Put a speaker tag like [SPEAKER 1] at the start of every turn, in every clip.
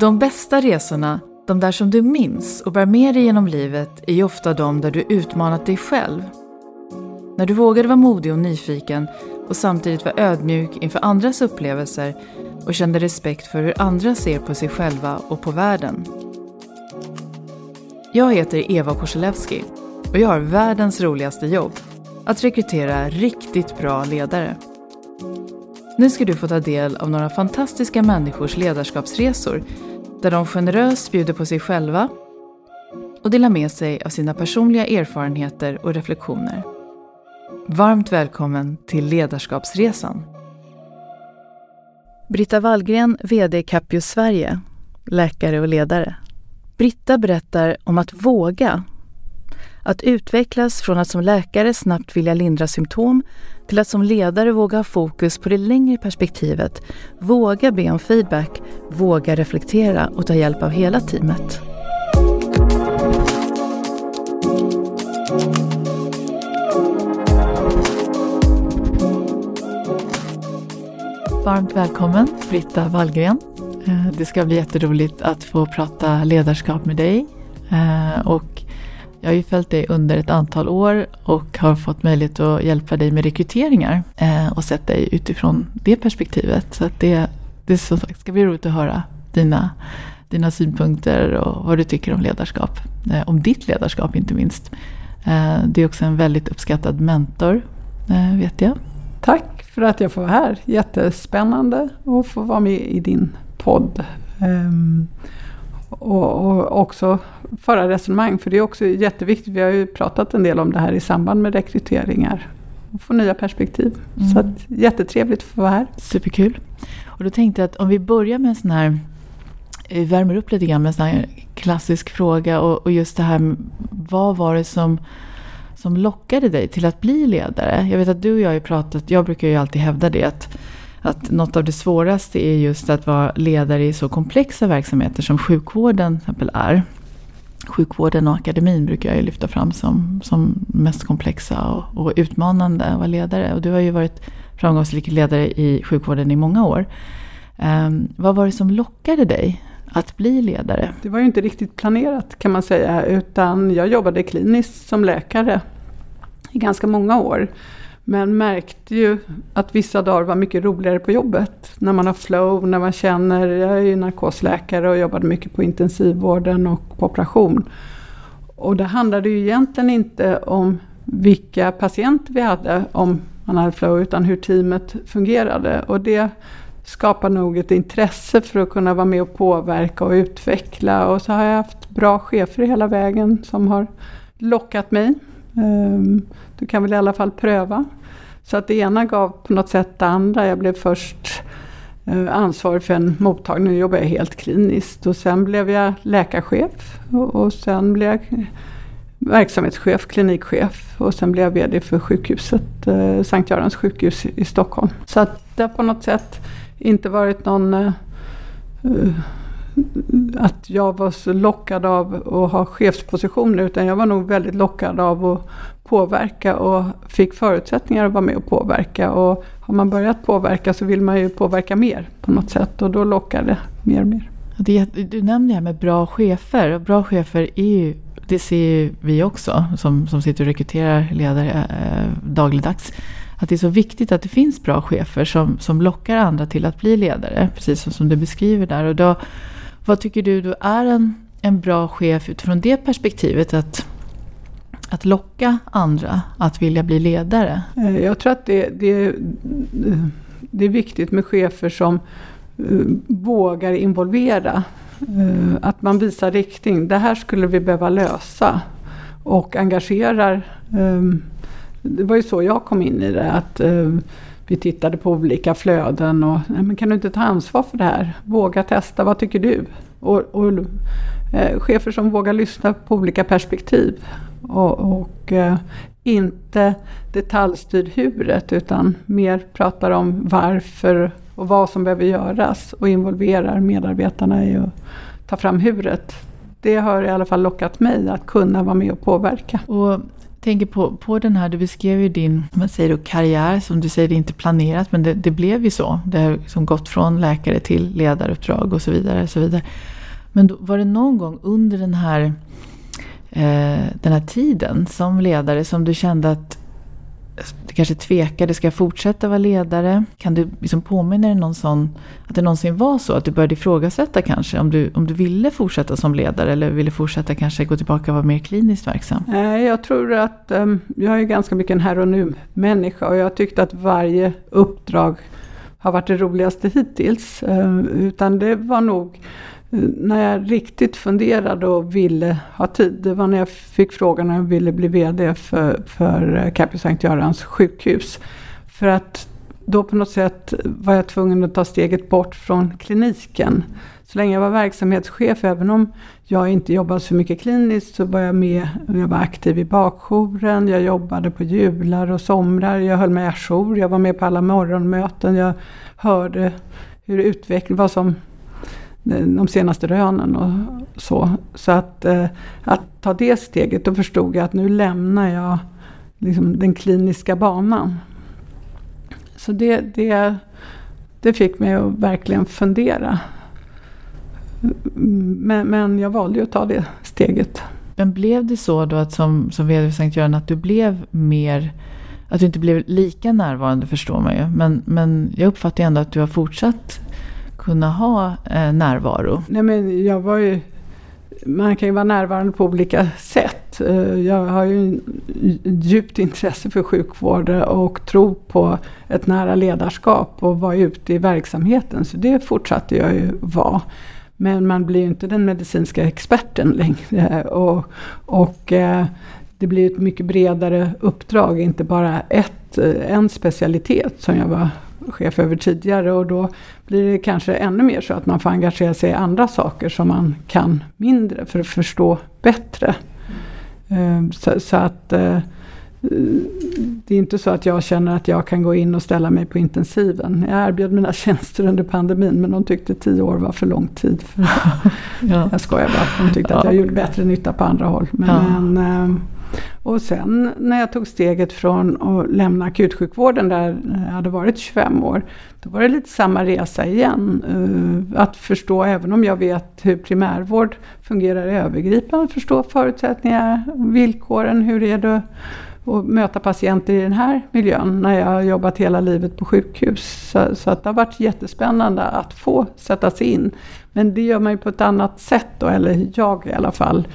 [SPEAKER 1] De bästa resorna, de där som du minns och bär med dig genom livet, är ju ofta de där du utmanat dig själv. När du vågade vara modig och nyfiken och samtidigt var ödmjuk inför andras upplevelser och kände respekt för hur andra ser på sig själva och på världen. Jag heter Eva Korselewski och jag har världens roligaste jobb. Att rekrytera riktigt bra ledare. Nu ska du få ta del av några fantastiska människors ledarskapsresor där de generöst bjuder på sig själva och delar med sig av sina personliga erfarenheter och reflektioner. Varmt välkommen till Ledarskapsresan. Britta Wallgren, VD Capio Sverige, läkare och ledare. Britta berättar om att våga. Att utvecklas från att som läkare snabbt vilja lindra symptom till att som ledare våga ha fokus på det längre perspektivet, våga be om feedback, våga reflektera och ta hjälp av hela teamet. Varmt välkommen Britta Wallgren. Eh, det ska bli jätteroligt att få prata ledarskap med dig. Eh, och jag har ju följt dig under ett antal år och har fått möjlighet att hjälpa dig med rekryteringar eh, och sett dig utifrån det perspektivet. Så att det, det som sagt ska bli roligt att höra dina, dina synpunkter och vad du tycker om ledarskap. Eh, om ditt ledarskap inte minst. Eh, du är också en väldigt uppskattad mentor, vet jag.
[SPEAKER 2] Tack för att jag får vara här. Jättespännande att få vara med i din podd. Ehm, och, och, också föra resonemang, för det är också jätteviktigt. Vi har ju pratat en del om det här i samband med rekryteringar. Och få nya perspektiv. Mm. Så att, jättetrevligt att få vara här.
[SPEAKER 1] Superkul. Och då tänkte jag att om vi börjar med en sån här vi värmer upp lite grann med en sån här klassisk fråga och, och just det här vad var det som som lockade dig till att bli ledare? Jag vet att du och jag har pratat, jag brukar ju alltid hävda det att, att något av det svåraste är just att vara ledare i så komplexa verksamheter som sjukvården till exempel är. Sjukvården och akademin brukar jag ju lyfta fram som, som mest komplexa och, och utmanande att vara ledare. Och du har ju varit framgångsrik ledare i sjukvården i många år. Um, vad var det som lockade dig att bli ledare?
[SPEAKER 2] Det var ju inte riktigt planerat kan man säga, utan jag jobbade kliniskt som läkare i ganska många år. Men märkte ju att vissa dagar var mycket roligare på jobbet. När man har flow, när man känner, jag är ju narkosläkare och jobbade mycket på intensivvården och på operation. Och det handlade ju egentligen inte om vilka patienter vi hade, om man hade flow, utan hur teamet fungerade. Och det skapar nog ett intresse för att kunna vara med och påverka och utveckla. Och så har jag haft bra chefer hela vägen som har lockat mig. Ehm, du kan väl i alla fall pröva. Så att det ena gav på något sätt det andra. Jag blev först eh, ansvarig för en mottagning, nu jobbar jag helt kliniskt. Och sen blev jag läkarchef och sen blev jag verksamhetschef, klinikchef och sen blev jag VD för sjukhuset, eh, Sankt Görans sjukhus i Stockholm. Så att det har på något sätt inte varit någon eh, att jag var så lockad av att ha chefspositioner utan jag var nog väldigt lockad av att påverka och fick förutsättningar att vara med och påverka. Och har man börjat påverka så vill man ju påverka mer på något sätt och då lockar det mer och mer.
[SPEAKER 1] du nämnde det här med bra chefer och bra chefer är ju det ser ju vi också som, som sitter och rekryterar ledare eh, dagligdags att det är så viktigt att det finns bra chefer som, som lockar andra till att bli ledare, precis som, som du beskriver där. Och då, vad tycker du då är en, en bra chef utifrån det perspektivet? Att, att locka andra att vilja bli ledare?
[SPEAKER 2] Eh, jag tror att det, det, det är viktigt med chefer som eh, vågar involvera. Eh, att man visar riktning. Det här skulle vi behöva lösa. Och engagerar ehm, det var ju så jag kom in i det. Att vi tittade på olika flöden och men kan du inte ta ansvar för det här? Våga testa, vad tycker du? Och, och eh, chefer som vågar lyssna på olika perspektiv. Och, och eh, inte detaljstyr huret utan mer pratar om varför och vad som behöver göras och involverar medarbetarna i att ta fram huret. Det har i alla fall lockat mig att kunna vara med och påverka.
[SPEAKER 1] Och tänker på, på den här, du beskrev ju din man säger då, karriär, som du säger, det är inte planerat, men det, det blev ju så. Det har liksom gått från läkare till ledaruppdrag och så vidare. Och så vidare. Men då, var det någon gång under den här, eh, den här tiden som ledare som du kände att du kanske tvekade, ska jag fortsätta vara ledare? Kan du liksom påminna dig någon sån, att det någonsin var så att du började ifrågasätta kanske om du, om du ville fortsätta som ledare eller ville fortsätta kanske gå tillbaka och vara mer kliniskt verksam?
[SPEAKER 2] Eh, jag tror att ehm, jag är ganska mycket en här och nu människa och jag tyckte att varje uppdrag har varit det roligaste hittills. Eh, utan det var nog när jag riktigt funderade och ville ha tid, det var när jag fick frågan om jag ville bli VD för, för Capio Sankt Görans sjukhus. För att då på något sätt var jag tvungen att ta steget bort från kliniken. Så länge jag var verksamhetschef, även om jag inte jobbade så mycket kliniskt, så var jag med. Jag var aktiv i bakjouren, jag jobbade på jular och somrar, jag höll mig ajour, jag var med på alla morgonmöten, jag hörde hur utvecklingen, vad som de senaste rönen och så. Så att, eh, att ta det steget, då förstod jag att nu lämnar jag liksom den kliniska banan. Så det, det, det fick mig att verkligen fundera. Men, men jag valde ju att ta det steget.
[SPEAKER 1] Men blev det så då att som, som VD för Sankt Göran att du blev mer att du inte blev lika närvarande förstår man ju. Men, men jag uppfattar ändå att du har fortsatt kunna ha eh, närvaro?
[SPEAKER 2] Nej, men jag var ju, man kan ju vara närvarande på olika sätt. Eh, jag har ju djupt intresse för sjukvård och tro på ett nära ledarskap och vara ute i verksamheten. Så det fortsatte jag ju vara. Men man blir ju inte den medicinska experten längre. Eh, och, och eh, det blir ett mycket bredare uppdrag, inte bara ett, en specialitet som jag var chef över tidigare och då blir det kanske ännu mer så att man får engagera sig i andra saker som man kan mindre för att förstå bättre. Så, så, att eh, det är inte så att jag känner att jag kan gå in och ställa mig på intensiven. Jag erbjöd mina tjänster under pandemin men de tyckte tio år var för lång tid. För ja. Jag skojar bara, de tyckte ja. att jag gjorde bättre nytta på andra håll. Men, ja. men eh, och sen när jag tog steget från att lämna akutsjukvården där jag hade varit 25 år. Då var det lite samma resa igen. Eh, att förstå, även om jag vet hur primärvård fungerar övergripande, förstå förutsättningar, villkoren, hur är det att möta patienter i den här miljön när jag har jobbat hela livet på sjukhus. Så, så, att det har varit jättespännande att få sätta sig in. Men det gör man ju på ett annat sätt då, eller jag i alla fall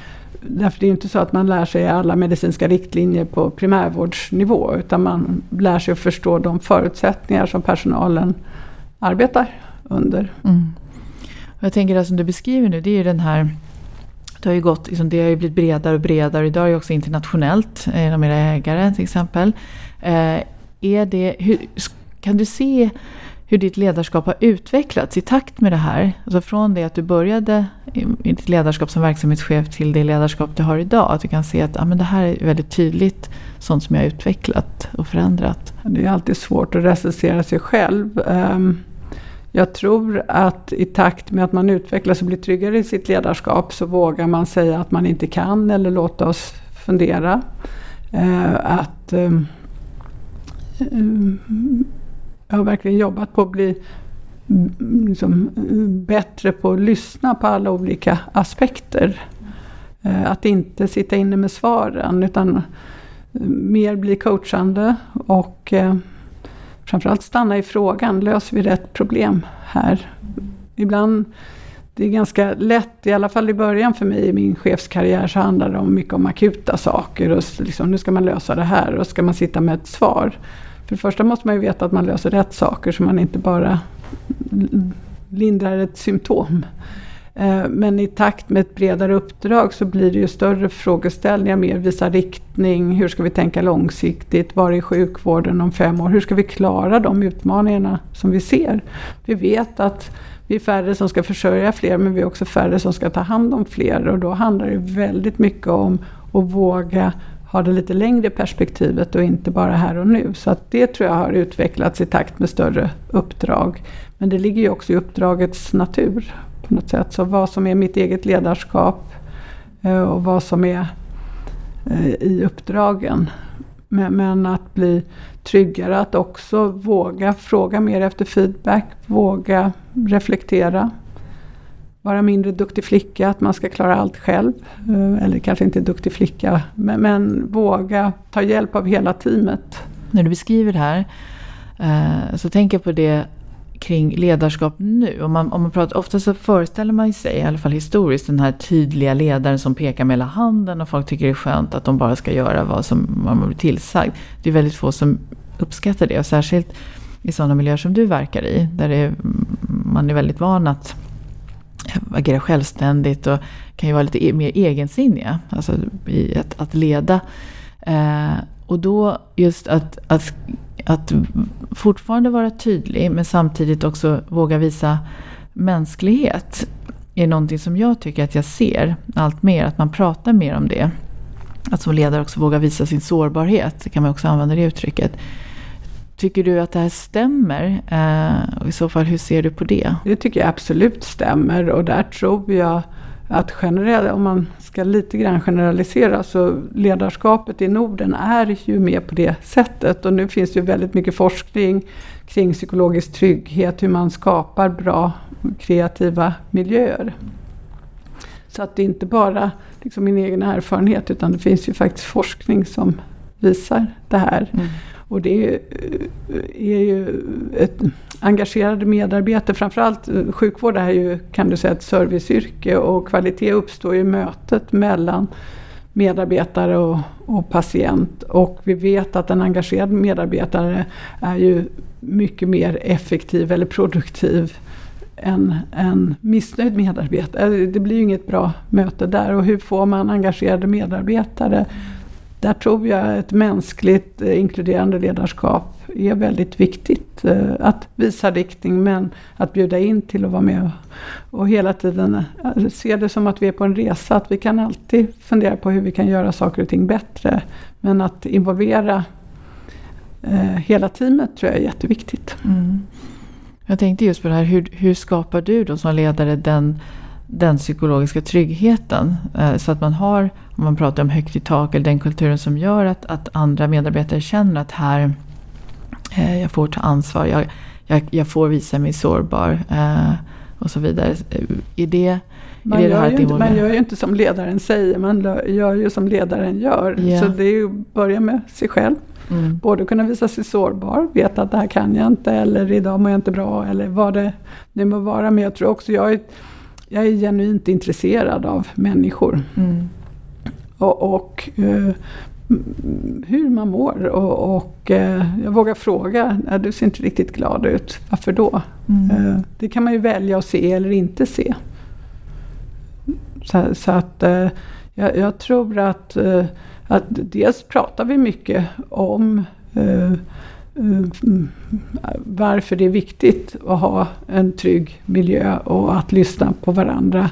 [SPEAKER 2] därför det är inte så att man lär sig alla medicinska riktlinjer på primärvårdsnivå utan man lär sig att förstå de förutsättningar som personalen arbetar under. Mm.
[SPEAKER 1] Och jag tänker det som du beskriver nu, det är ju den här det har ju gått, liksom, det har ju blivit bredare och bredare. Idag är det också internationellt, eh, genom era ägare till exempel. Eh, är det, hur, kan du se hur ditt ledarskap har utvecklats i takt med det här. Alltså från det att du började i ditt ledarskap som verksamhetschef till det ledarskap du har idag. Att du kan se att ah, men det här är väldigt tydligt sånt som jag har utvecklat och förändrat.
[SPEAKER 2] Det är alltid svårt att recensera sig själv. Ehm, jag tror att i takt med att man utvecklas och blir tryggare i sitt ledarskap så vågar man säga att man inte kan eller låta oss fundera. Ehm, att ehm, jag har verkligen jobbat på att bli mm, liksom, eh, bättre på att lyssna på alla olika aspekter. Eh, att inte sitta inne med svaren utan eh, mer bli coachande och eh, framförallt stanna i frågan. Löser vi rätt problem här? Ibland det är ganska lätt, i alla fall i början för mig i min chefskarriär så handlar det om mycket om akuta saker. Och liksom, nu ska man lösa det här och ska man sitta med ett svar. För det första måste man ju veta att man löser rätt saker så man inte bara lindrar ett symptom. Eh, men i takt med ett bredare uppdrag så blir det ju större frågeställningar, mer visa riktning, hur ska vi tänka långsiktigt, var är sjukvården om fem år, hur ska vi klara de utmaningarna som vi ser? Vi vet att vi är färre som ska försörja fler men vi är också färre som ska ta hand om fler och då handlar det väldigt mycket om att våga har det lite längre perspektivet och inte bara här och nu. Så att det tror jag har utvecklats i takt med större uppdrag. Men det ligger ju också i uppdragets natur på något sätt. Så vad som är mitt eget ledarskap eh, och vad som är eh, i uppdragen. Men, men, att bli tryggare, att också våga fråga mer efter feedback, våga reflektera. Vara mindre duktig flicka, att man ska klara allt själv. Eh, eller kanske inte duktig flicka, men, men våga ta hjälp av hela teamet.
[SPEAKER 1] När du beskriver det här eh, så tänker jag på det kring ledarskap nu. Om man, om man pratar, ofta så föreställer man sig, i alla fall historiskt, den här tydliga ledaren som pekar med hela handen och folk tycker det är skönt att de bara ska göra vad som man blir tillsagd. Det är väldigt få som uppskattar det och särskilt i sådana miljöer som du verkar i, där är, mm, man är väldigt van att agera självständigt och kan ju vara lite e-, mer egensinniga, alltså i att, att leda. Eh, och då just att, att att fortfarande vara tydlig men samtidigt också våga visa mänsklighet är någonting som jag tycker att jag ser allt mer, att man pratar mer om det. Att som ledare också våga visa sin sårbarhet, kan man också använda det uttrycket. Tycker du att det här stämmer? Eh, och I så fall, hur ser du på det?
[SPEAKER 2] Det tycker jag absolut stämmer och där tror jag att generellt, om man ska lite grann generalisera, så ledarskapet i Norden är ju mer på det sättet. Och nu finns det ju väldigt mycket forskning kring psykologisk trygghet, hur man skapar bra kreativa miljöer. Så att det är inte bara liksom min egen erfarenhet, utan det finns ju faktiskt forskning som visar det här. Mm. Och det är, ju ett engagerade medarbetare, framförallt eh, sjukvård är ju kan du säga ett serviceyrke och kvalitet uppstår i mötet mellan medarbetare och, och, patient. Och vi vet att en engagerad medarbetare är ju mycket mer effektiv eller produktiv än en missnöjd medarbetare. Alltså, det blir ju inget bra möte där. Och hur får man engagerade medarbetare? Där tror jag ett mänskligt eh, inkluderande ledarskap är väldigt viktigt. Eh, att visa riktning men att bjuda in till att vara med och, hela tiden eh, se det som att vi är på en resa. Att vi kan alltid fundera på hur vi kan göra saker och ting bättre. Men att involvera hela teamet tror jag är jätteviktigt. Mm.
[SPEAKER 1] Jag tänkte just på det här, hur, hur skapar du då som ledare den den psykologiska tryggheten. Eh, så att man har, om man pratar om högt i tak, eller den kulturen som gör att, att andra medarbetare känner att här, eh, jag får ta ansvar, jag, jag, jag får visa mig sårbar eh, och så vidare. Är det,
[SPEAKER 2] man, är det gör det inte, man gör ju inte som ledaren säger, man gör ju som ledaren gör. Yeah. Så det är ju att börja med sig själv. Mm. Både kunna visa sig sårbar, veta att det här kan jag inte, eller idag mår jag inte bra, eller vad det nu må vara. Men jag tror också, jag är jag är genuint intresserad av människor. Mm. Och, och uh, hur man mår. Och, och uh, jag vågar fråga, du ser inte riktigt glad ut, varför då? Mm. Uh, det kan man ju välja att se eller inte se. Så, så att jag, jag, tror att, att dels pratar vi mycket om varför det är viktigt att ha en trygg miljö och att lyssna på varandra.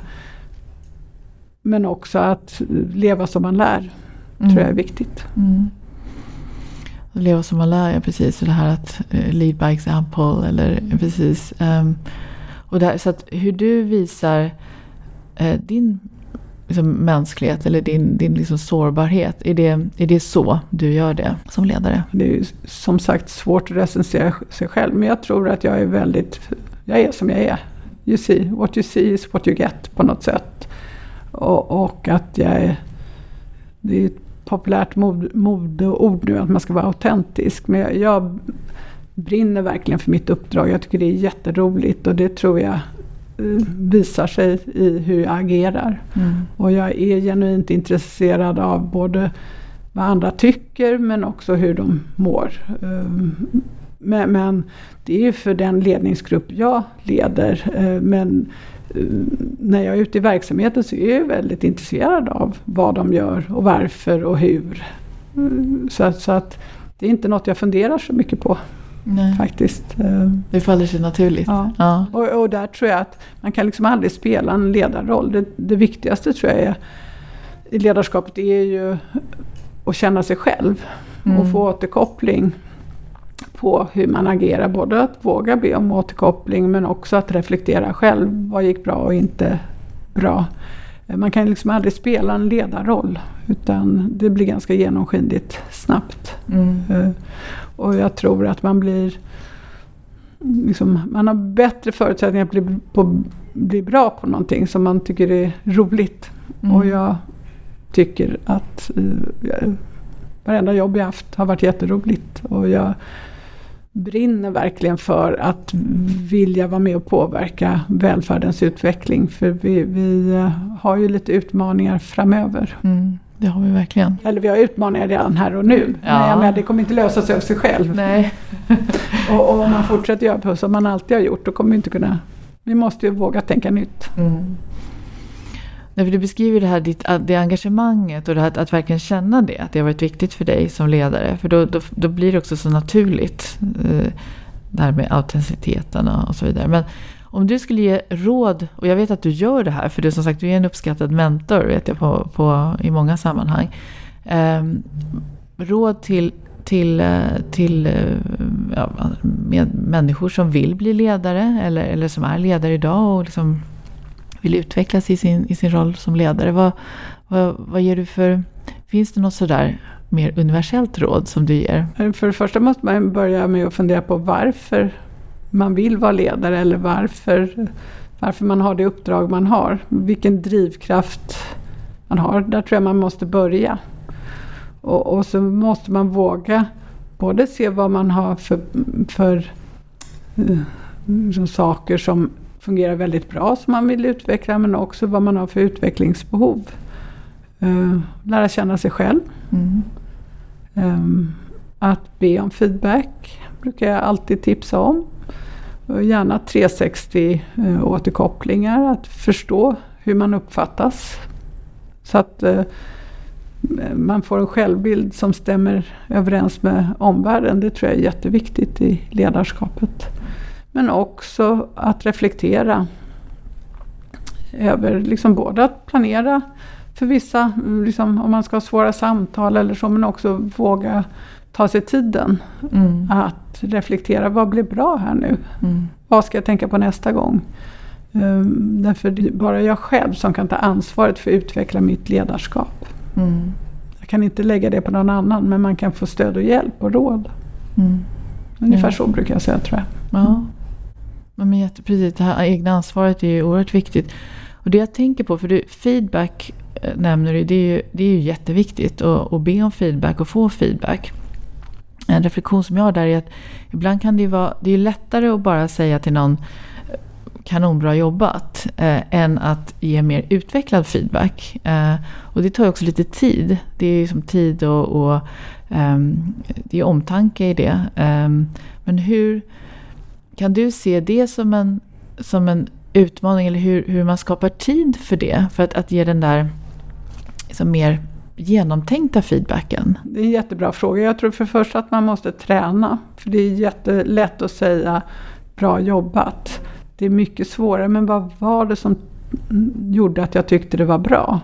[SPEAKER 2] Men också att leva som man lär, mm. tror jag är viktigt. Mm.
[SPEAKER 1] Leva som man lär, ja precis. Det här att uh, lead by example eller precis. Um, och där, så att hur du visar uh, din liksom, mänsklighet eller din, din liksom sårbarhet? Är det, är det så du gör det som ledare?
[SPEAKER 2] Det är som sagt svårt att recensera sig själv men jag tror att jag är väldigt, jag är som jag är. You see, what you see is what you get på något sätt. Och, och att jag är, det är ett populärt modeord nu att man ska vara autentisk men jag, jag brinner verkligen för mitt uppdrag. Jag tycker det är jätteroligt och det tror jag visar sig i hur jag agerar. Mm. Och jag är genuint intresserad av både vad andra tycker men också hur de mår. Ehm, men, men det är för den ledningsgrupp jag leder. Ehm, men eh, när jag är ute i verksamheten så är jag väldigt intresserad av vad de gör och varför och hur. Mm, så, så att det är inte något jag funderar så mycket på. Nej. Faktiskt. Eh,
[SPEAKER 1] det faller sig naturligt.
[SPEAKER 2] Ja. ja. Och, och, där tror jag att man kan liksom aldrig spela en ledarroll. Det, det viktigaste tror jag är, i ledarskapet är ju att känna sig själv mm. och få återkoppling på hur man agerar. Både att våga be om återkoppling men också att reflektera själv. Vad gick bra och inte bra? man kan liksom aldrig spela en ledarroll utan det blir ganska genomskinligt snabbt. Mm. Eh, och jag tror att man blir liksom, man har bättre förutsättningar att bli, på, bli bra på någonting som man tycker är roligt. Mm. Och jag tycker att uh, varenda jobb jag haft har varit jätteroligt. Och jag brinner verkligen för att vilja vara med och påverka välfärdens utveckling. För vi, vi eh, har ju lite utmaningar framöver.
[SPEAKER 1] Mm, det har vi verkligen.
[SPEAKER 2] Eller vi har utmaningar redan här och nu. Ja. Men jag menar, det kommer inte lösa sig av sig själv.
[SPEAKER 1] Nej.
[SPEAKER 2] och, och, om man fortsätter göra som man alltid har gjort, då kommer vi inte kunna... Vi måste ju våga tänka nytt. Mm.
[SPEAKER 1] Därför du beskriver det här ditt, det engagemanget och det här, att verkligen känna det. Att det har varit viktigt för dig som ledare. För då, då, då blir det också så naturligt. Eh, det här med autenticiteten och, och så vidare. Men om du skulle ge råd, och jag vet att du gör det här. För du som sagt, du är en uppskattad mentor vet jag på, på i många sammanhang. Eh, råd till till, eh, till eh, ja, med människor som vill bli ledare eller, eller som är ledare idag och liksom vill utvecklas i sin, i sin roll som ledare. Vad, vad, vad ger du för... Finns det något sådär mer universellt råd som du ger?
[SPEAKER 2] För det första måste man börja med att fundera på varför man vill vara ledare eller varför, varför man har det uppdrag man har. Vilken drivkraft man har. Där tror jag man måste börja. Och, och så måste man våga både se vad man har för, för uh, saker som fungerar väldigt bra som man vill utveckla men också vad man har för utvecklingsbehov. Uh, lära känna sig själv. Mm. Um, att be om feedback brukar jag alltid tipsa om. Gärna 360 eh, återkopplingar, att förstå hur man uppfattas. Så att eh, man får en självbild som stämmer överens med omvärlden. Det tror jag är jätteviktigt i ledarskapet. Men också att reflektera över liksom både att planera för vissa, mm, liksom om man ska ha svåra samtal eller så, men också våga ta sig tiden mm. att reflektera. Vad blir bra här nu? Mm. Vad ska jag tänka på nästa gång? Um, därför det är bara jag själv som kan ta ansvaret för att utveckla mitt ledarskap. Mm. Jag kan inte lägga det på någon annan, men man kan få stöd och hjälp och råd. Mm. Ungefär så brukar jag säga tror jag.
[SPEAKER 1] Ja. Men precis, det här egna ansvaret är ju oerhört viktigt. Och det jag tänker på, för du, feedback eh, nämner du, det är ju, det är ju jätteviktigt att, att be om feedback och få feedback. En reflektion som jag har där är att ibland kan det ju vara, det är lättare att bara säga till någon eh, kanonbra jobbat eh, än att ge mer utvecklad feedback. Eh, och det tar ju också lite tid. Det är ju som tid och, och eh, det är omtanke i det. Ehm, men hur, kan du se det som en, som en utmaning eller hur, hur man skapar tid för det? För att, att ge den där liksom mer genomtänkta feedbacken?
[SPEAKER 2] Det är en jättebra fråga. Jag tror för det första att man måste träna. För det är jättelätt att säga bra jobbat. Det är mycket svårare. Men vad var det som gjorde att jag tyckte det var bra?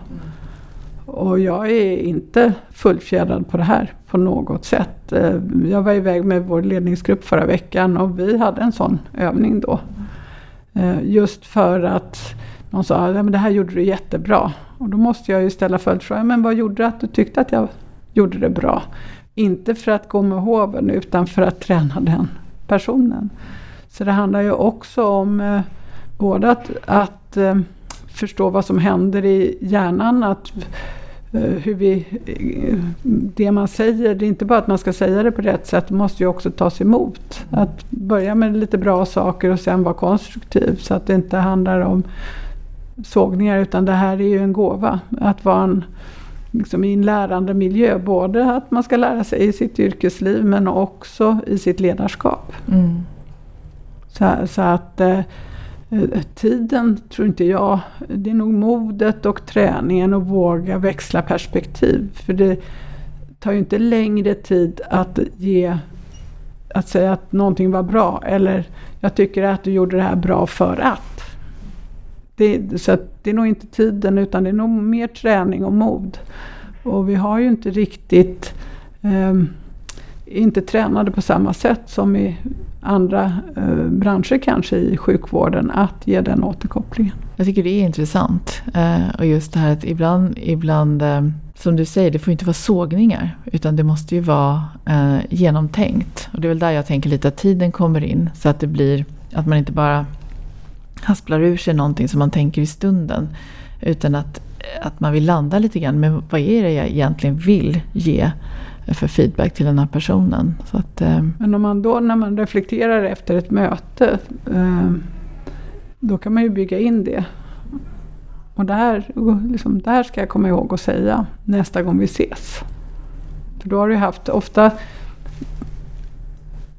[SPEAKER 2] Och jag är inte fullfjädrad på det här på något sätt. Eh, jag var iväg med vår ledningsgrupp förra veckan och vi hade en sån övning då. Eh, just för att någon sa att det här gjorde du jättebra. Och då måste jag ju ställa följdfrågan, men vad gjorde att du tyckte att jag gjorde det bra? Inte för att gå med hoven utan för att träna den personen. Så det handlar ju också om eh, både att, att eh, förstå vad som händer i hjärnan. Att Eh, hur vi, eh, det man säger, det är inte bara att man ska säga det på rätt sätt, det måste ju också tas emot. Att börja med lite bra saker och sen vara konstruktiv så att det inte handlar om sågningar utan det här är ju en gåva. Att vara en, liksom i en lärande miljö, både att man ska lära sig i sitt yrkesliv men också i sitt ledarskap. Mm. Så, så, att eh, tiden tror inte jag. Det är nog modet och träningen att våga växla perspektiv. För det tar ju inte längre tid att ge att säga att någonting var bra eller jag tycker att du gjorde det här bra för att. Det, så att det är nog inte tiden utan det är nog mer träning och mod. Och vi har ju inte riktigt eh, inte tränade på samma sätt som i andra eh, branscher kanske i sjukvården att ge den återkopplingen.
[SPEAKER 1] Jag tycker det är intressant. Eh, och just det här att ibland, ibland eh, som du säger, det får inte vara sågningar. Utan det måste ju vara eh, genomtänkt. Och det är väl där jag tänker lite att tiden kommer in. Så att det blir, att man inte bara hasplar ur sig någonting som man tänker i stunden. Utan att, att man vill landa lite grann. Men vad är det jag egentligen vill ge för feedback till den här personen? Så att, eh,
[SPEAKER 2] Men om man då när man reflekterar efter ett möte. Eh, då kan man ju bygga in det. Och det här, liksom, det här ska jag komma ihåg att säga nästa gång vi ses. För då har du haft, ofta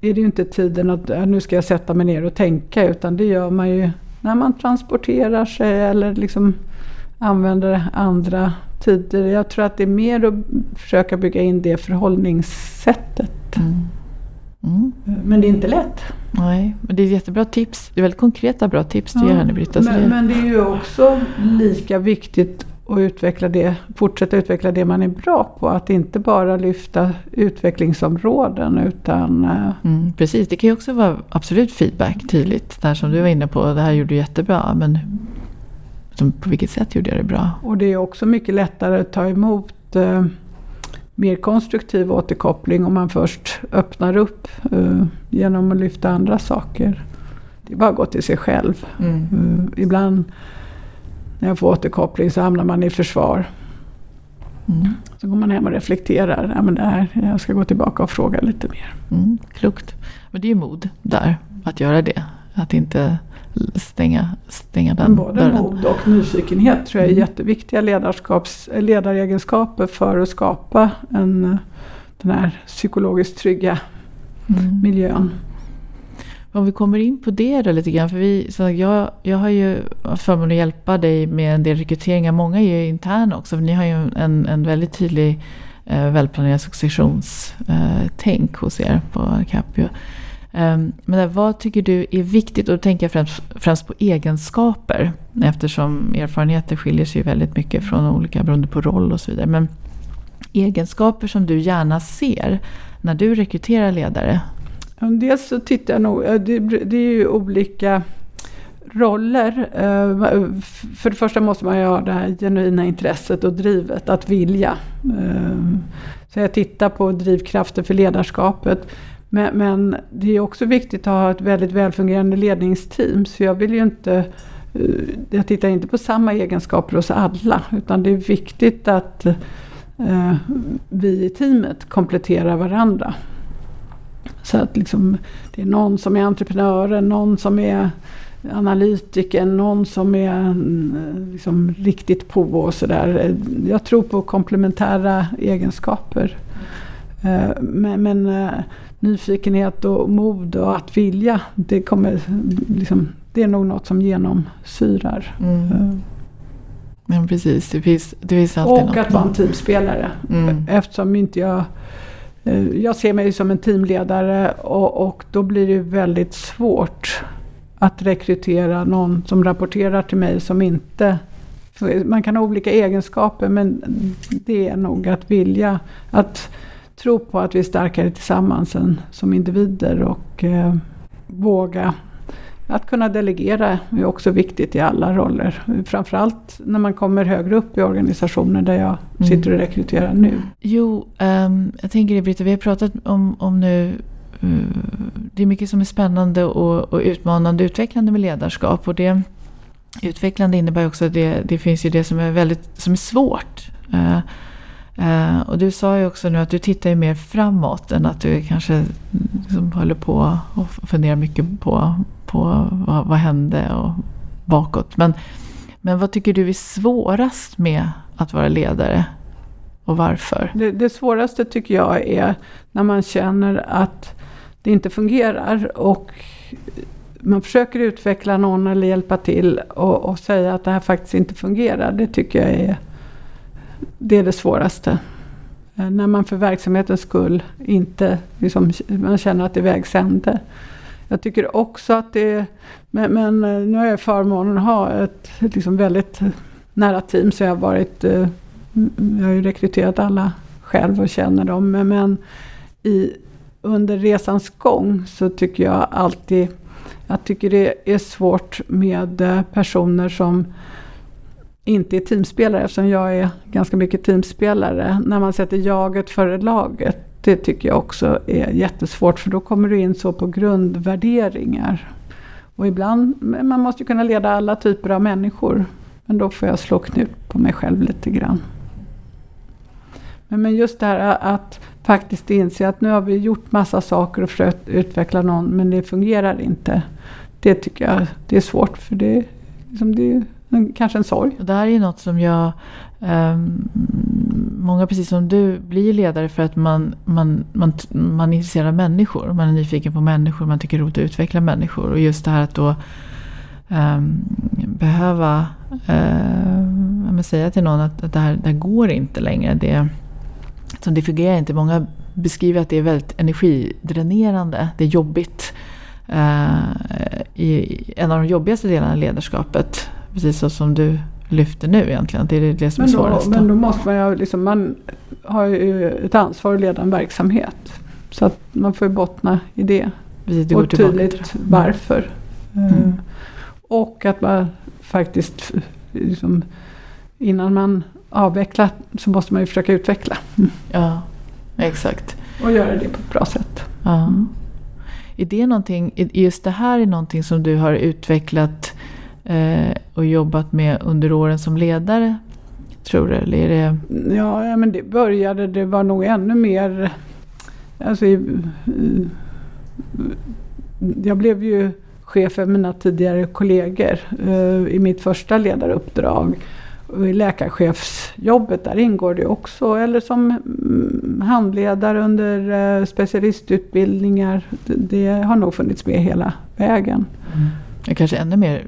[SPEAKER 2] är det ju inte tiden att nu ska jag sätta mig ner och tänka. Utan det gör man ju när man transporterar sig eller liksom använder andra tider. Jag tror att det är mer att försöka bygga in det förhållningssättet. Mm. Mm. Men det är inte lätt.
[SPEAKER 1] Nej, men det är jättebra tips. Det är väldigt konkreta bra tips du ja, ger henne Britta.
[SPEAKER 2] Men, men det är ju också lika viktigt att utveckla det, fortsätta utveckla det man är bra på. Att inte bara lyfta utvecklingsområden utan... Eh,
[SPEAKER 1] mm, precis, det kan ju också vara absolut feedback tydligt. Det här som du var inne på, det här gjorde du jättebra. Men på vilket sätt gjorde jag det bra?
[SPEAKER 2] Och det är också mycket lättare att ta emot eh, mer konstruktiv återkoppling om man först öppnar upp uh, genom att lyfta andra saker. Det är bara att gå till sig själv. Mm. Uh, ibland när jag får återkoppling så hamnar man i försvar. Mm. Så går man hem och reflekterar. Ja, men det här, jag ska gå tillbaka och fråga lite mer.
[SPEAKER 1] Mm, klokt. Men det är ju mod där, att göra det. Att inte stänga, stänga den
[SPEAKER 2] Men Både dörren. mod och nyfikenhet tror jag är mm. jätteviktiga ledarskaps, ledaregenskaper för att skapa en, den här psykologiskt trygga mm. miljön.
[SPEAKER 1] Om vi kommer in på det då lite grann. För vi, så jag, jag har ju förmånen att hjälpa dig med en del rekryteringar. Många är ju interna också. För ni har ju en, en väldigt tydlig eh, välplanerad successionstänk eh, hos er på Capio. Ehm, men där, vad tycker du är viktigt? Och då tänker jag främst, främst på egenskaper. Eftersom erfarenheter skiljer sig väldigt mycket från olika beroende på roll och så vidare. Men egenskaper som du gärna ser när du rekryterar ledare?
[SPEAKER 2] Dels så tittar jag nog, det, det är ju olika roller. Eh, för det första måste man ju ha det här genuina intresset och drivet att vilja. Eh, så jag tittar på drivkrafter för ledarskapet. Men, men, det är också viktigt att ha ett väldigt välfungerande ledningsteam. Så jag vill ju inte eh, jag tittar inte på samma egenskaper hos alla. Utan det är viktigt att eh, vi i teamet kompletterar varandra. Så att liksom, det är någon som är entreprenören, någon som är analytiken, någon som är eh, liksom, riktigt på och sådär. Jag tror på komplementära egenskaper. Eh, men, men nyfikenhet och mod och att vilja. Det, kommer, liksom, det är nog något som genomsyrar. Mm. Eh.
[SPEAKER 1] Men precis, det finns, det finns alltid
[SPEAKER 2] Och något. att vara en teamspelare. Mm. Eftersom inte jag eh, Eh, jag ser mig som en teamledare och, och då blir det väldigt svårt att rekrytera någon som rapporterar till mig som inte man kan ha olika egenskaper men det är nog att vilja att tro på att vi är starkare tillsammans än som individer och eh, våga. Att kunna delegera är också viktigt i alla roller. Framförallt när man kommer högre upp i organisationer där jag mm. sitter och rekryterar nu.
[SPEAKER 1] Jo, um, jag tänker det Britta, vi har pratat om, om nu uh, det är mycket som är spännande och, och utmanande och utvecklande med ledarskap. Och det utvecklande innebär också att det, det finns ju det som är, väldigt, som är svårt. Uh, Uh, och du sa ju också nu att du tittar ju mer framåt än att du kanske liksom håller på och funderar mycket på, på vad, vad hände och bakåt. Men, men vad tycker du är svårast med att vara ledare? Och varför?
[SPEAKER 2] Det, det svåraste tycker jag är när man känner att det inte fungerar och man försöker utveckla någon eller hjälpa till och, och säga att det här faktiskt inte fungerar. Det tycker jag är det är det svåraste. Eh, när man för verksamhetens skull inte liksom, man känner att det är vägs ände. Jag tycker också att det men, men eh, nu har jag förmånen att ha ett liksom väldigt nära team så jag har varit eh, jag har ju rekryterat alla själv och känner dem. Men, men i, under resans gång så tycker jag alltid jag tycker det är svårt med eh, personer som inte är teamspelare eftersom jag är ganska mycket teamspelare. När man sätter jaget före laget. Det tycker jag också är jättesvårt för då kommer du in så på grundvärderingar. Och ibland, man måste ju kunna leda alla typer av människor. Men då får jag slå knut på mig själv lite grann. Men, just det här att faktiskt inse att nu har vi gjort massa saker och försökt utveckla någon men det fungerar inte. Det tycker jag det är svårt för det, liksom det kanske en sorg.
[SPEAKER 1] Det här är ju något som jag um, Många precis som du blir ledare för att man, man, man, man är intresserad av människor. Man är nyfiken på människor, man tycker det är roligt att utveckla människor. Och just det här att då um, behöva eh, uh, säga till någon att, att det, här, det här går inte längre. Det, som det fungerar inte. Många beskriver att det är väldigt energidränerande. Det är jobbigt. Uh, i en av de jobbigaste delarna av ledarskapet. Precis så som du lyfter nu egentligen. Det är det som
[SPEAKER 2] men
[SPEAKER 1] är svårast.
[SPEAKER 2] Men då måste man ju liksom, man har ju ett ansvar att leda en verksamhet. Så att man får ju bottna i det.
[SPEAKER 1] Precis, det
[SPEAKER 2] och tydligt varför. Mm. Uh, och att man faktiskt liksom, innan man avvecklar så måste man ju försöka utveckla.
[SPEAKER 1] Mm. Ja, exakt.
[SPEAKER 2] Och göra det på ett bra sätt.
[SPEAKER 1] Ja. Mm. Är det någonting, just det här är någonting som du har utvecklat eh, och jobbat med under åren som ledare? Tror du? Eller är det...
[SPEAKER 2] Ja, men det började, det var nog ännu mer... Alltså, jag blev ju chef för mina tidigare kollegor eh, i mitt första ledaruppdrag. Och I läkarchefsjobbet där ingår det också. Eller som mm, handledare under eh, specialistutbildningar. Det har nog funnits med hela vägen.
[SPEAKER 1] Mm. Kanske ännu mer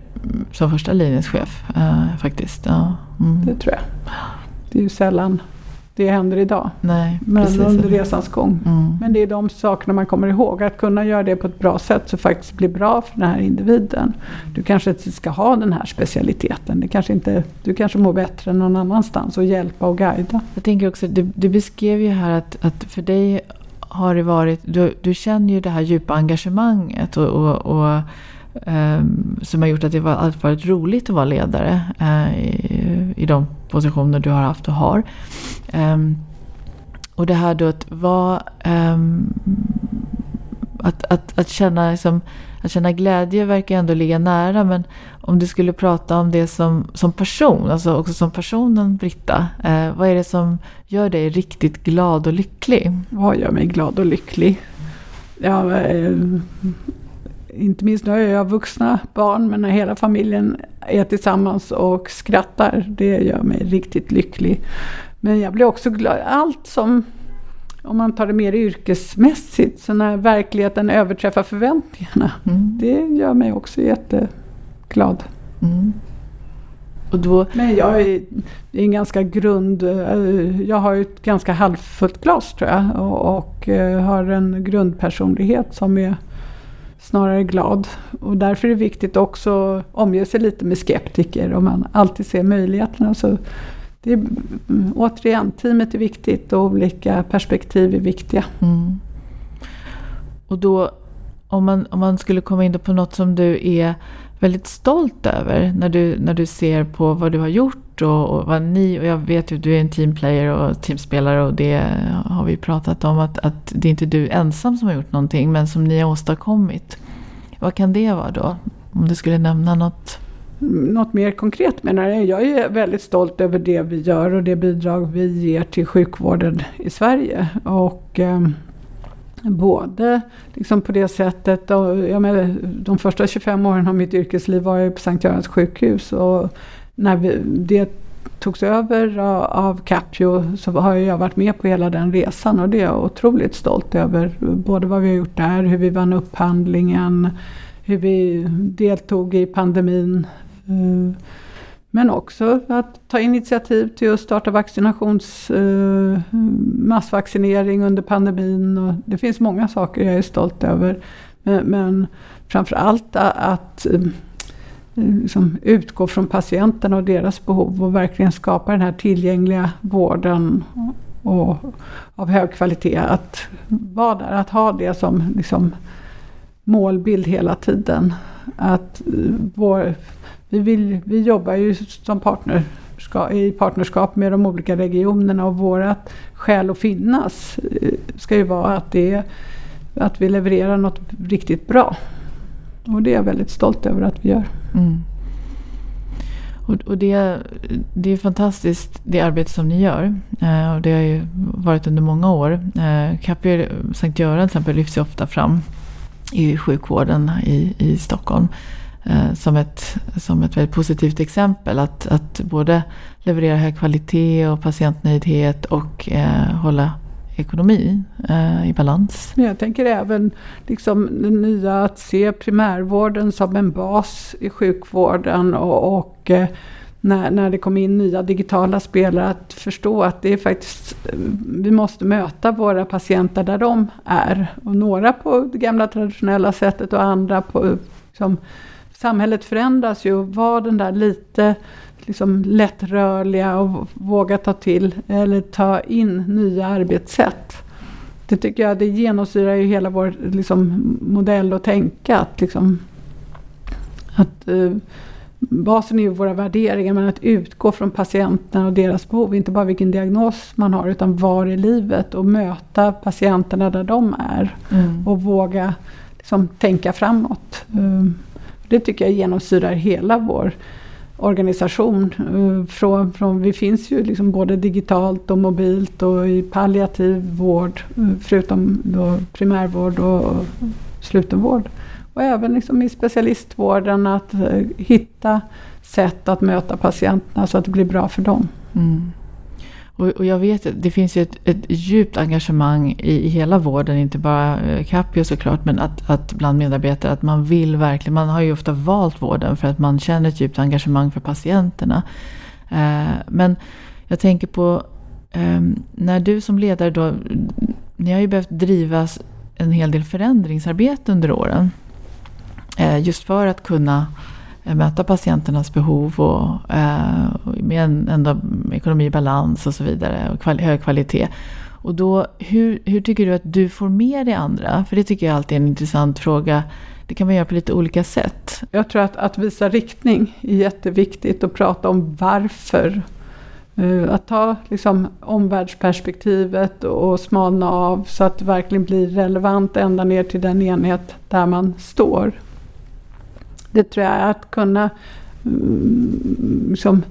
[SPEAKER 1] som första linjens chef uh, faktiskt. Ja.
[SPEAKER 2] Mm. Det tror jag. Det är ju sällan det händer idag.
[SPEAKER 1] Nej,
[SPEAKER 2] men precis. under resans gång. Mm. Men det är de sakerna man kommer ihåg. Att kunna göra det på ett bra sätt så faktiskt blir bra för den här individen. Du kanske inte ska ha den här specialiteten. Det kanske inte, du kanske mår bättre någon annanstans och hjälpa och guida.
[SPEAKER 1] Jag tänker också, du, du beskrev ju här att, att för dig har det varit, du, du känner ju det här djupa engagemanget och, och, och Ehm, som har gjort att det har alltid varit roligt att vara ledare eh, i, i de positioner du har haft och har. Ehm, och det här då att vara... Ehm, att, att, att, känna, liksom, att känna glädje verkar ändå ligga nära. Men om du skulle prata om det som, som person, alltså också som personen Britta. Eh, vad är det som gör dig riktigt glad och lycklig?
[SPEAKER 2] Vad gör mig glad och lycklig? Ja, eh, inte minst nu har jag vuxna barn, men när hela familjen är tillsammans och skrattar, det gör mig riktigt lycklig. Men jag blir också glad. Allt som, om man tar det mer yrkesmässigt, så när verkligheten överträffar förväntningarna, mm. det gör mig också jätteglad. Mm. Och då... Men jag är, är en ganska grund... Eh, jag har ett ganska halvfullt glas tror jag och, och eh, har en grundpersonlighet som är snarare glad. Och därför är det viktigt också att omge sig lite med skeptiker och man alltid ser möjligheterna. Så det är, mm, återigen, teamet är viktigt och olika perspektiv är viktiga. Mm.
[SPEAKER 1] Och då, om man, om man skulle komma in på något som du är väldigt stolt över när du, när du ser på vad du har gjort och, och vad ni, och jag vet ju att du är en teamplayer och teamspelare och det har vi pratat om att, att det är inte du ensam som har gjort någonting men som ni har åstadkommit. Vad kan det vara då? Om du skulle nämna något?
[SPEAKER 2] Något mer konkret menar jag. Jag är väldigt stolt över det vi gör och det bidrag vi ger till sjukvården i Sverige. Och, eh, Både liksom på det sättet, och, jag menar, de första 25 åren av mitt yrkesliv var jag på Sankt Görans sjukhus och när vi, det togs över av Capio så har jag varit med på hela den resan och det är jag otroligt stolt över. Både vad vi har gjort där, hur vi vann upphandlingen, hur vi deltog i pandemin. Eh, men också att ta initiativ till att starta vaccinations, eh, massvaccinering under pandemin. Det finns många saker jag är stolt över. Men, framför allt att eh, liksom utgå från patienterna och deras behov och verkligen skapa den här tillgängliga vården och av hög kvalitet. Att vara där, att ha det som liksom målbild hela tiden. Att eh, vår, vi, vill, vi jobbar ju som partner i partnerskap med de olika regionerna och vårt skäl att finnas eh, ska ju vara att, det, att vi levererar något riktigt bra. Och det är jag väldigt stolt över att vi gör. Mm.
[SPEAKER 1] Och, det, det är fantastiskt det arbete som ni gör. Eh, och det har ju varit under många år. Eh, Capio Sankt Göran till exempel lyfts ju ofta fram i sjukvården i, i Stockholm. Eh, som, ett, som ett väldigt positivt exempel. Att, att både leverera hög kvalitet och patientnöjdhet och eh, hålla ekonomi eh, i balans.
[SPEAKER 2] Jag tänker även liksom det nya att se primärvården som en bas i sjukvården och, och eh, när, när det kom in nya digitala spelare att förstå att det är faktiskt, eh, vi måste möta våra patienter där de är. Och några på det gamla traditionella sättet och andra på liksom, samhället förändras ju och var den där lite liksom lättrörliga och våga ta till eller ta in nya arbetssätt. Det tycker jag det genomsyrar ju hela vår liksom, modell och tänka. Att, liksom, att eh, basen är ju våra värderingar men att utgå från patienterna och deras behov. Inte bara vilken diagnos man har utan var i livet och möta patienterna där de är. Mm. Och våga liksom, tänka framåt. Um, det tycker jag genomsyrar hela vår organisation. Eh, från, från, vi finns ju liksom både digitalt och mobilt och i palliativ vård eh, förutom då primärvård och slutenvård. Och även liksom i specialistvården att eh, hitta sätt att möta patienterna så att det blir bra för dem. Mm.
[SPEAKER 1] Och, och, jag vet att det finns ett, ett djupt engagemang i, i, hela vården, inte bara eh, Capio såklart, men att, att bland medarbetare att man vill verkligen, man har ju ofta valt vården för att man känner ett djupt engagemang för patienterna. Eh, men jag tänker på eh, när du som ledare då, ni har ju behövt drivas en hel del förändringsarbete under åren. Eh, just för att kunna Eh, möta patienternas behov och eh, med en ändå ekonomi i balans och så vidare och kval hög kvalitet. Och då, hur, hur tycker du att du får med dig andra? För det tycker jag alltid är en intressant fråga. Det kan man göra på lite olika sätt.
[SPEAKER 2] Jag tror att, att visa riktning är jätteviktigt och prata om varför. Eh, att ta liksom, omvärldsperspektivet och smalna av så att det verkligen blir relevant ända ner till den enhet där man står. Det tror jag att kunna liksom,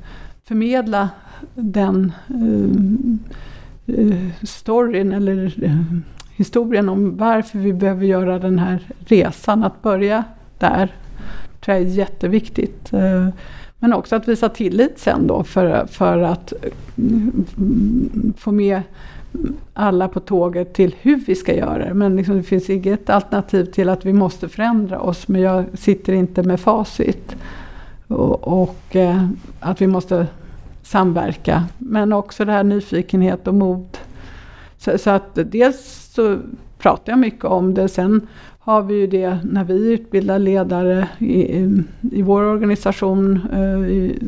[SPEAKER 2] förmedla den uh, storyn eller uh, historien om varför vi behöver göra den här resan. Att börja där tror jag är jätteviktigt. Uh, men också att visa tillit sen då för, för att mm, få med alla på tåget till hur vi ska göra det. Men liksom det finns inget alternativ till att vi måste förändra oss. Men jag sitter inte med facit. Och, och eh, att vi måste samverka. Men också det här nyfikenhet och mod. Så, så, att dels så pratar jag mycket om det. Sen har vi ju det när vi utbildar ledare i, i, i vår organisation. Eh, i,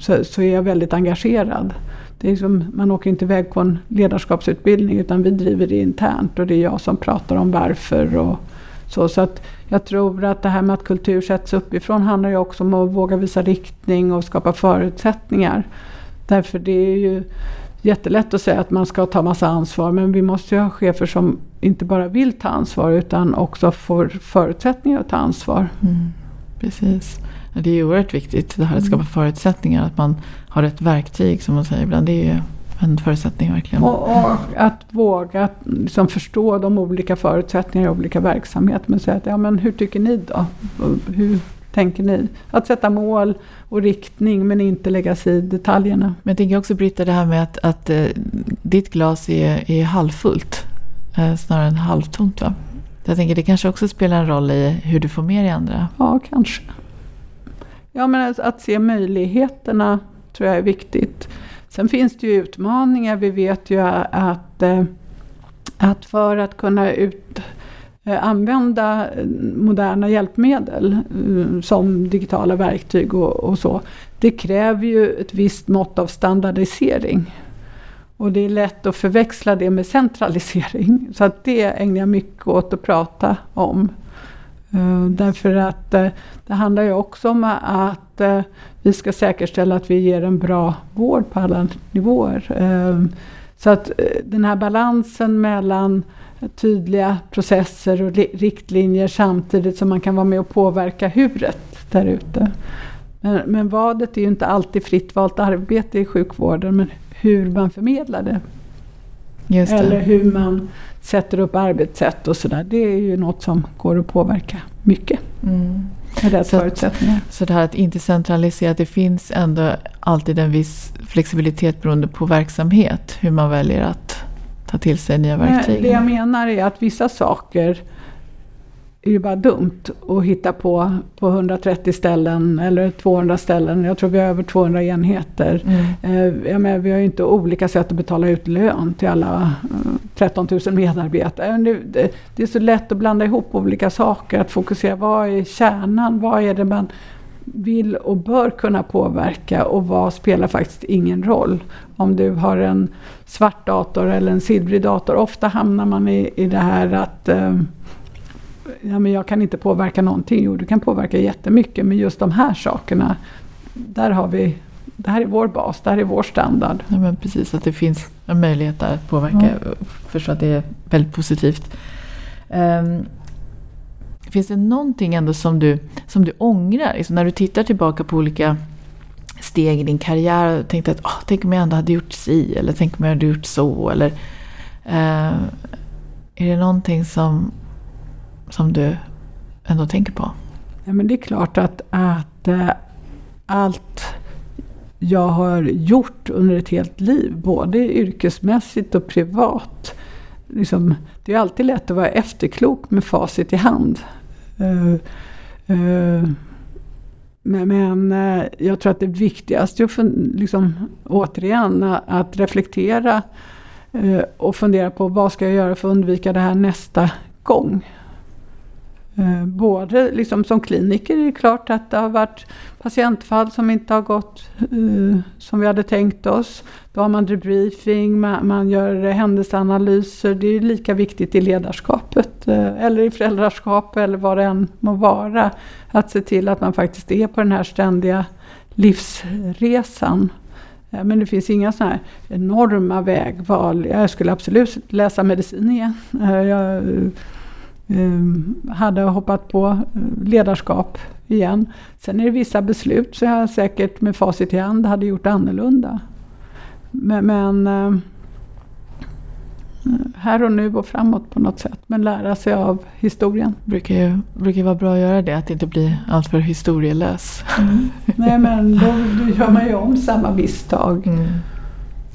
[SPEAKER 2] så, så är jag väldigt engagerad. Det är liksom, man åker inte iväg på en ledarskapsutbildning utan vi driver det internt och det är jag som pratar om varför. Och så, så att jag tror att det här med att kultur sätts uppifrån handlar ju också om att våga visa riktning och skapa förutsättningar. Därför det är ju jättelätt att säga att man ska ta massa ansvar men vi måste ju ha chefer som inte bara vill ta ansvar utan också får förutsättningar att ta ansvar. Mm,
[SPEAKER 1] precis. Det är oerhört viktigt det här att skapa mm. förutsättningar. Att man har rätt verktyg som man säger ibland. Det är en förutsättning verkligen.
[SPEAKER 2] Och, och att våga liksom förstå de olika förutsättningarna i olika verksamheter. Men säga att, ja men hur tycker ni då? Hur tänker ni? Att sätta mål och riktning men inte lägga sig i detaljerna.
[SPEAKER 1] Men jag tänker också Britta det här med att, att uh, ditt glas är, är halvfullt uh, snarare än halvtomt va? Jag tänker det kanske också spelar en roll i hur du får med dig andra.
[SPEAKER 2] Ja, kanske. Ja, men att se möjligheterna tror jag är viktigt. Sen finns det ju utmaningar. Vi vet ju att, eh, att för att kunna ut, eh, använda eh, moderna hjälpmedel som digitala verktyg och, och så. Det kräver ju ett visst mått av standardisering. Och det är lätt att förväxla det med centralisering. Så att det ägnar jag mycket åt att prata om. Eh, därför att eh, det handlar ju också om att eh, vi ska säkerställa att vi ger en bra vård på alla nivåer. så att den här balansen mellan tydliga processer och riktlinjer samtidigt som man kan vara med och påverka huret där ute. Men, men vadet är ju inte alltid fritt valt arbete i sjukvården, men hur man förmedlar det. Eller hur man sätter upp arbetssätt och sådär. Det är ju något som går att påverka mycket. Mm. Med rätt så förutsättningar.
[SPEAKER 1] så det här att inte centralisera, det finns ändå alltid en viss flexibilitet beroende på verksamhet. Hur man väljer att ta till sig nya verktyg.
[SPEAKER 2] Det jag menar är att vissa saker är ju bara dumt att hitta på på 130 ställen eller 200 ställen. Jag tror vi har över 200 enheter. Mm. Eh, menar, vi har ju inte olika sätt att betala ut lön till alla 13 eh, 000 medarbetare. Det, det, det, är så lätt att blanda ihop olika saker, att fokusera. Vad är kärnan? Vad är det man vill och bör kunna påverka och vad spelar faktiskt ingen roll. Om du har en svart dator eller en silvrig dator. Ofta hamnar man i, i det här att eh, ja, men jag kan inte påverka någonting. Jo, du kan påverka jättemycket, men just de här sakerna, där har vi det här är vår bas, det här är vår standard.
[SPEAKER 1] Ja, men precis, att det finns en möjlighet att påverka. Ja. Förstå att det är väldigt positivt. Um, finns det någonting ändå som du, som du ångrar? Liksom när du tittar tillbaka på olika steg i din karriär och tänkte att oh, tänk om jag ändå hade gjort si eller tänk om jag hade gjort så. Eller, uh, är det någonting som som du ändå tänker på?
[SPEAKER 2] Ja, men det är klart att, att äh, allt jag har gjort under ett helt liv, både yrkesmässigt och privat. Liksom, det är alltid lätt att vara efterklok med facit i hand. Uh, uh, men, men uh, jag tror att det viktigaste är liksom, återigen att reflektera och fundera på vad ska jag göra för att undvika det här nästa gång. Eh, både liksom som kliniker är det klart att det har varit patientfall som inte har gått uh, som vi hade tänkt oss. Då har man debriefing, man, man gör händelseanalyser. Det är lika viktigt i ledarskapet uh, eller i föräldraskap eller vad det än må vara. Att se till att man faktiskt är på den här ständiga livsresan. Uh, men det finns inga sådana här enorma vägval. Jag skulle absolut läsa medicin igen. Jag, hade hoppat på eh, ledarskap igen. Sen är det vissa beslut som jag säkert med facit i hand hade gjort annorlunda. Men, men eh, här och nu och framåt på något sätt. Men lära sig av historien.
[SPEAKER 1] Brukar ju brukar vara bra att göra det, att inte bli alltför historielös.
[SPEAKER 2] Mm. Nej men då, då, gör man ju om samma misstag. Mm.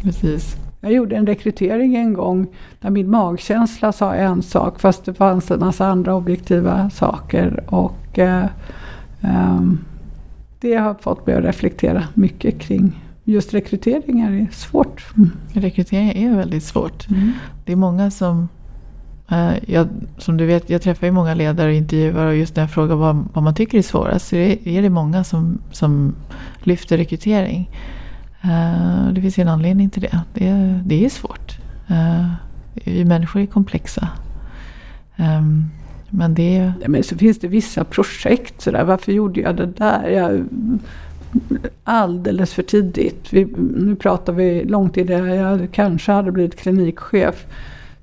[SPEAKER 1] Precis.
[SPEAKER 2] Jag gjorde en rekrytering en gång där min magkänsla sa en sak fast det fanns en massa andra objektiva saker. Och eh, eh, Det har fått mig att reflektera mycket kring just rekryteringar är svårt.
[SPEAKER 1] Mm. Rekrytering är väldigt svårt. Mm. Det är många som eh, jag, som du vet, jag träffar ju många ledare och intervjuar och just när jag frågar vad, vad man tycker är svårast så är, är det många som, som lyfter rekrytering. Uh, det finns en anledning till det. Det, det är svårt. Uh, vi människor är komplexa. Um, men det...
[SPEAKER 2] Ja, men så finns det vissa projekt sådär. Varför gjorde jag det där? Jag, alldeles för tidigt. Vi, nu pratar vi långt i det. Jag kanske hade blivit klinikchef.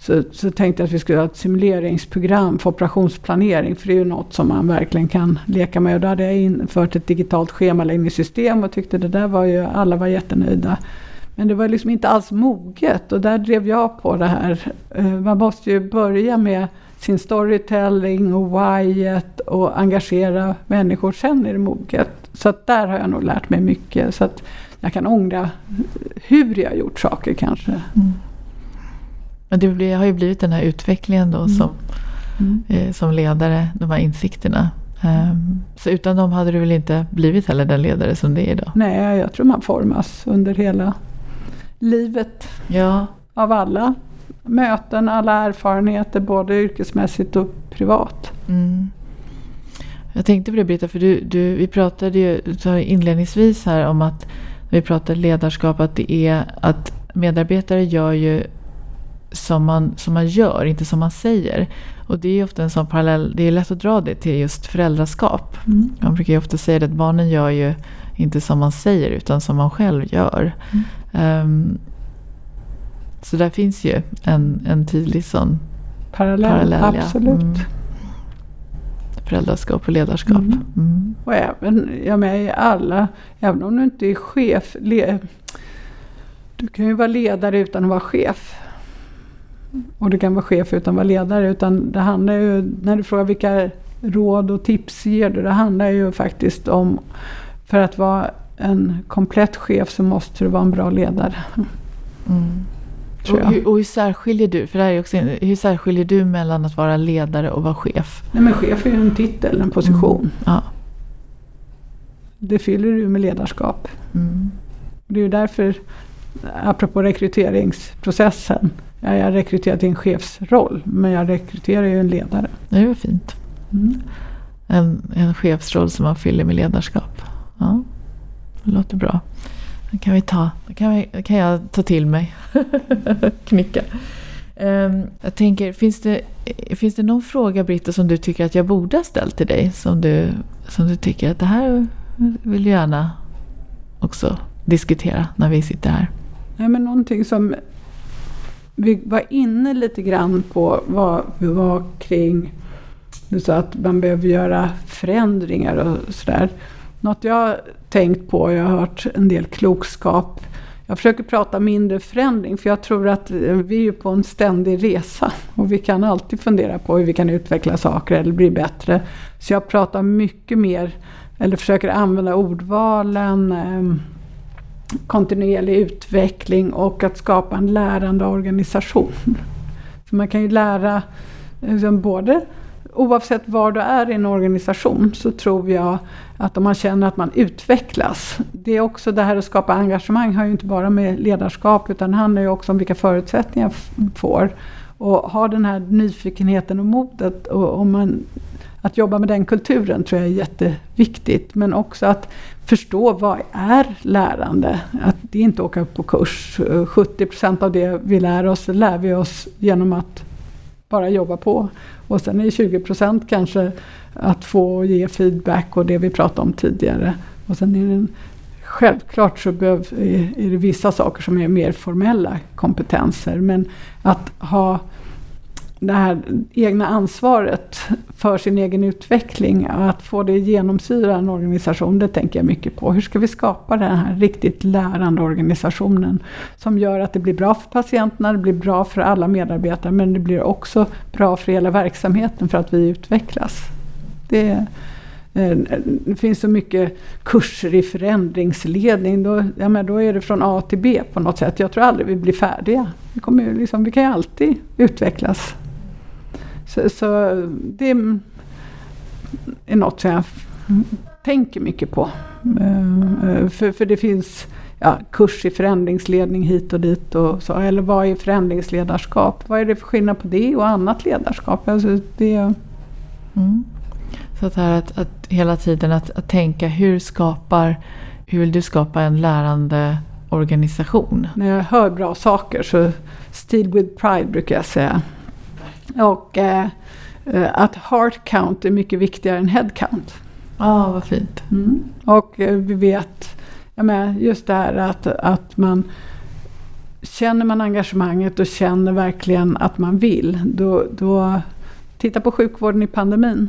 [SPEAKER 2] Så, så tänkte jag att vi skulle ha ett simuleringsprogram för operationsplanering. För det är ju något som man verkligen kan leka med. Och då hade jag infört ett digitalt schemaläggningssystem och tyckte det där var ju, alla var jättenöjda. Men det var liksom inte alls moget och där drev jag på det här. Eh, man måste ju börja med sin storytelling och whyet och engagera människor. Sen är det moget. Så att där har jag nog lärt mig mycket. Så att jag kan ångra hur jag gjort saker kanske. Mm.
[SPEAKER 1] Men det blir, har ju blivit den här utvecklingen då mm. som, mm. Eh, som ledare, de här insikterna. Um, så utan dem hade du väl inte blivit heller den ledare som det är idag?
[SPEAKER 2] Nej, jag tror man formas under hela livet.
[SPEAKER 1] Ja.
[SPEAKER 2] Av alla möten, alla erfarenheter, både yrkesmässigt och privat. Mm.
[SPEAKER 1] Jag tänkte på det Britta, för du, du, vi pratade ju inledningsvis här om att vi pratade ledarskap, att det är att medarbetare gör ju som man, som man gör, inte som man säger. Och det är ofta en sån parallell, det är lätt att dra det till just föräldraskap.
[SPEAKER 2] Mm.
[SPEAKER 1] Man brukar ju ofta säga att barnen gör ju inte som man säger utan som man själv gör.
[SPEAKER 2] Mm.
[SPEAKER 1] Um, så där finns ju en, en tydlig sån
[SPEAKER 2] Parallell,
[SPEAKER 1] parallell.
[SPEAKER 2] absolut.
[SPEAKER 1] Mm. Föräldraskap och ledarskap.
[SPEAKER 2] Mm.
[SPEAKER 1] Mm.
[SPEAKER 2] Och även, jag med i alla, även om du inte är chef, le, du kan ju vara ledare utan att vara chef. Och du kan vara chef utan att vara ledare. Utan det handlar ju, när du frågar vilka råd och tips ger du, det handlar ju faktiskt om, för att vara en komplett chef så måste du vara en bra ledare.
[SPEAKER 1] Mm. Och, hur, och hur särskiljer du, för det är också, hur särskiljer du mellan att vara ledare och vara chef?
[SPEAKER 2] Nej men chef är ju en titel, en position.
[SPEAKER 1] Mm. Ja.
[SPEAKER 2] Det fyller du med ledarskap.
[SPEAKER 1] Mm.
[SPEAKER 2] Det är ju därför, apropå rekryteringsprocessen, ja, jag rekryterar till en chefsroll, men jag rekryterar ju en ledare.
[SPEAKER 1] Det var fint.
[SPEAKER 2] Mm.
[SPEAKER 1] En, en chefsroll som man fyller med ledarskap. Ja, det låter bra. Det kan, vi ta, det kan, vi, kan jag ta till mig. Knicka. Ehm, jag tänker, finns det, finns det någon fråga Britta som du tycker att jag borde ha ställt till dig? Som du, som du tycker att det här vill jag gärna också diskutera när vi sitter här.
[SPEAKER 2] Nej, men någonting som vi var inne lite grann på var, var kring du sa att man behöver göra förändringar och sådär. Något jag har tänkt på, jag har hört en del klokskap. Jag försöker prata mindre förändring för jag tror att eh, vi är ju på en ständig resa och vi kan alltid fundera på hur vi kan utveckla saker eller bli bättre. Så jag pratar mycket mer, eller försöker använda ordvalen ehm, kontinuerlig utveckling och att skapa en lärande organisation. För man kan ju lära liksom, både oavsett var du är i en organisation så tror jag att om man känner att man utvecklas. Det är också det här att skapa engagemang har ju inte bara med ledarskap utan det handlar ju också om vilka förutsättningar man får. Och ha den här nyfikenheten och modet och om man, att jobba med den kulturen tror jag är jätteviktigt. Men också att förstå vad är lärande? Att det är inte åka upp på kurs. 70% av det vi lär oss lär vi oss genom att bara jobba på. Och sen är 20% kanske att få ge feedback och det vi pratade om tidigare. Och sen är det självklart så behöv, är det vissa saker som är mer formella kompetenser. Men att ha det här egna ansvaret för sin egen utveckling, att få det genomsyra en organisation, det tänker jag mycket på. Hur ska vi skapa den här riktigt lärande organisationen som gör att det blir bra för patienterna, det blir bra för alla medarbetare, men det blir också bra för hela verksamheten för att vi utvecklas. Det, eh, det finns så mycket kurser i förändringsledning. Då, ja, men då är det från A till B på något sätt. Jag tror aldrig vi blir färdiga. Vi, kommer liksom, vi kan ju alltid utvecklas. Så, så det är något som jag tänker mycket på. För, för det finns ja, kurs i förändringsledning hit och dit. Och så, eller vad är förändringsledarskap? Vad är det för skillnad på det och annat ledarskap? Alltså det,
[SPEAKER 1] mm. Så att, här att, att hela tiden att, att tänka hur skapar, hur vill du skapa en lärande organisation?
[SPEAKER 2] När jag hör bra saker så Steal with pride brukar jag säga. Och eh, att heart count är mycket viktigare än head count.
[SPEAKER 1] Ja, ah, vad fint.
[SPEAKER 2] Mm. Och eh, vi vet, jag menar, just det här att, att man känner man engagemanget och känner verkligen att man vill. Då, då titta på sjukvården i pandemin.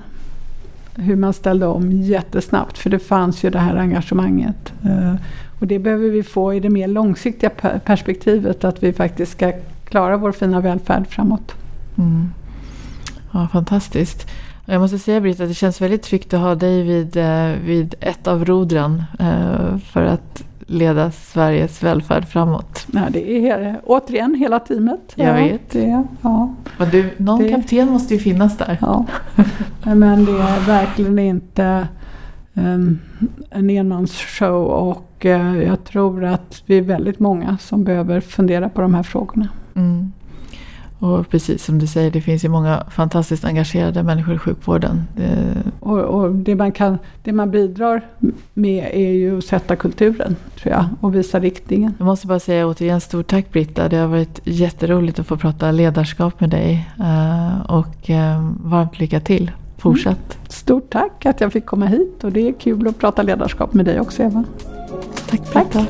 [SPEAKER 2] Hur man ställde om jättesnabbt för det fanns ju det här engagemanget. Eh, och det behöver vi få i det mer långsiktiga perspektivet att vi faktiskt ska klara vår fina välfärd framåt.
[SPEAKER 1] Mm. Ja, fantastiskt. Jag måste säga Britta att det känns väldigt tryggt att ha dig vid, vid ett av rodren för att leda Sveriges välfärd framåt.
[SPEAKER 2] Ja, det är återigen hela teamet.
[SPEAKER 1] Jag
[SPEAKER 2] ja,
[SPEAKER 1] vet.
[SPEAKER 2] Det, ja.
[SPEAKER 1] Men du, någon
[SPEAKER 2] Det-
[SPEAKER 1] kapten måste ju finnas där.
[SPEAKER 2] Ja. Men det är verkligen inte um, en enmansshow och eh, jag tror att vi är väldigt många som behöver fundera på de här frågorna.
[SPEAKER 1] Mm. Och precis som du säger, det finns ju många fantastiskt engagerade människor i sjukvården. Det...
[SPEAKER 2] Och, och, det, man kan, det man bidrar med är ju att sätta kulturen, tror jag, och visa riktningen.
[SPEAKER 1] Jag måste bara säga återigen stort tack Britta. Det har varit jätteroligt att få prata ledarskap med dig. Eh, och eh, varmt lycka till. Fortsätt. Mm.
[SPEAKER 2] Stort tack att jag fick komma hit och det är kul att prata ledarskap med dig också Eva.
[SPEAKER 1] Tack Britta. Tack.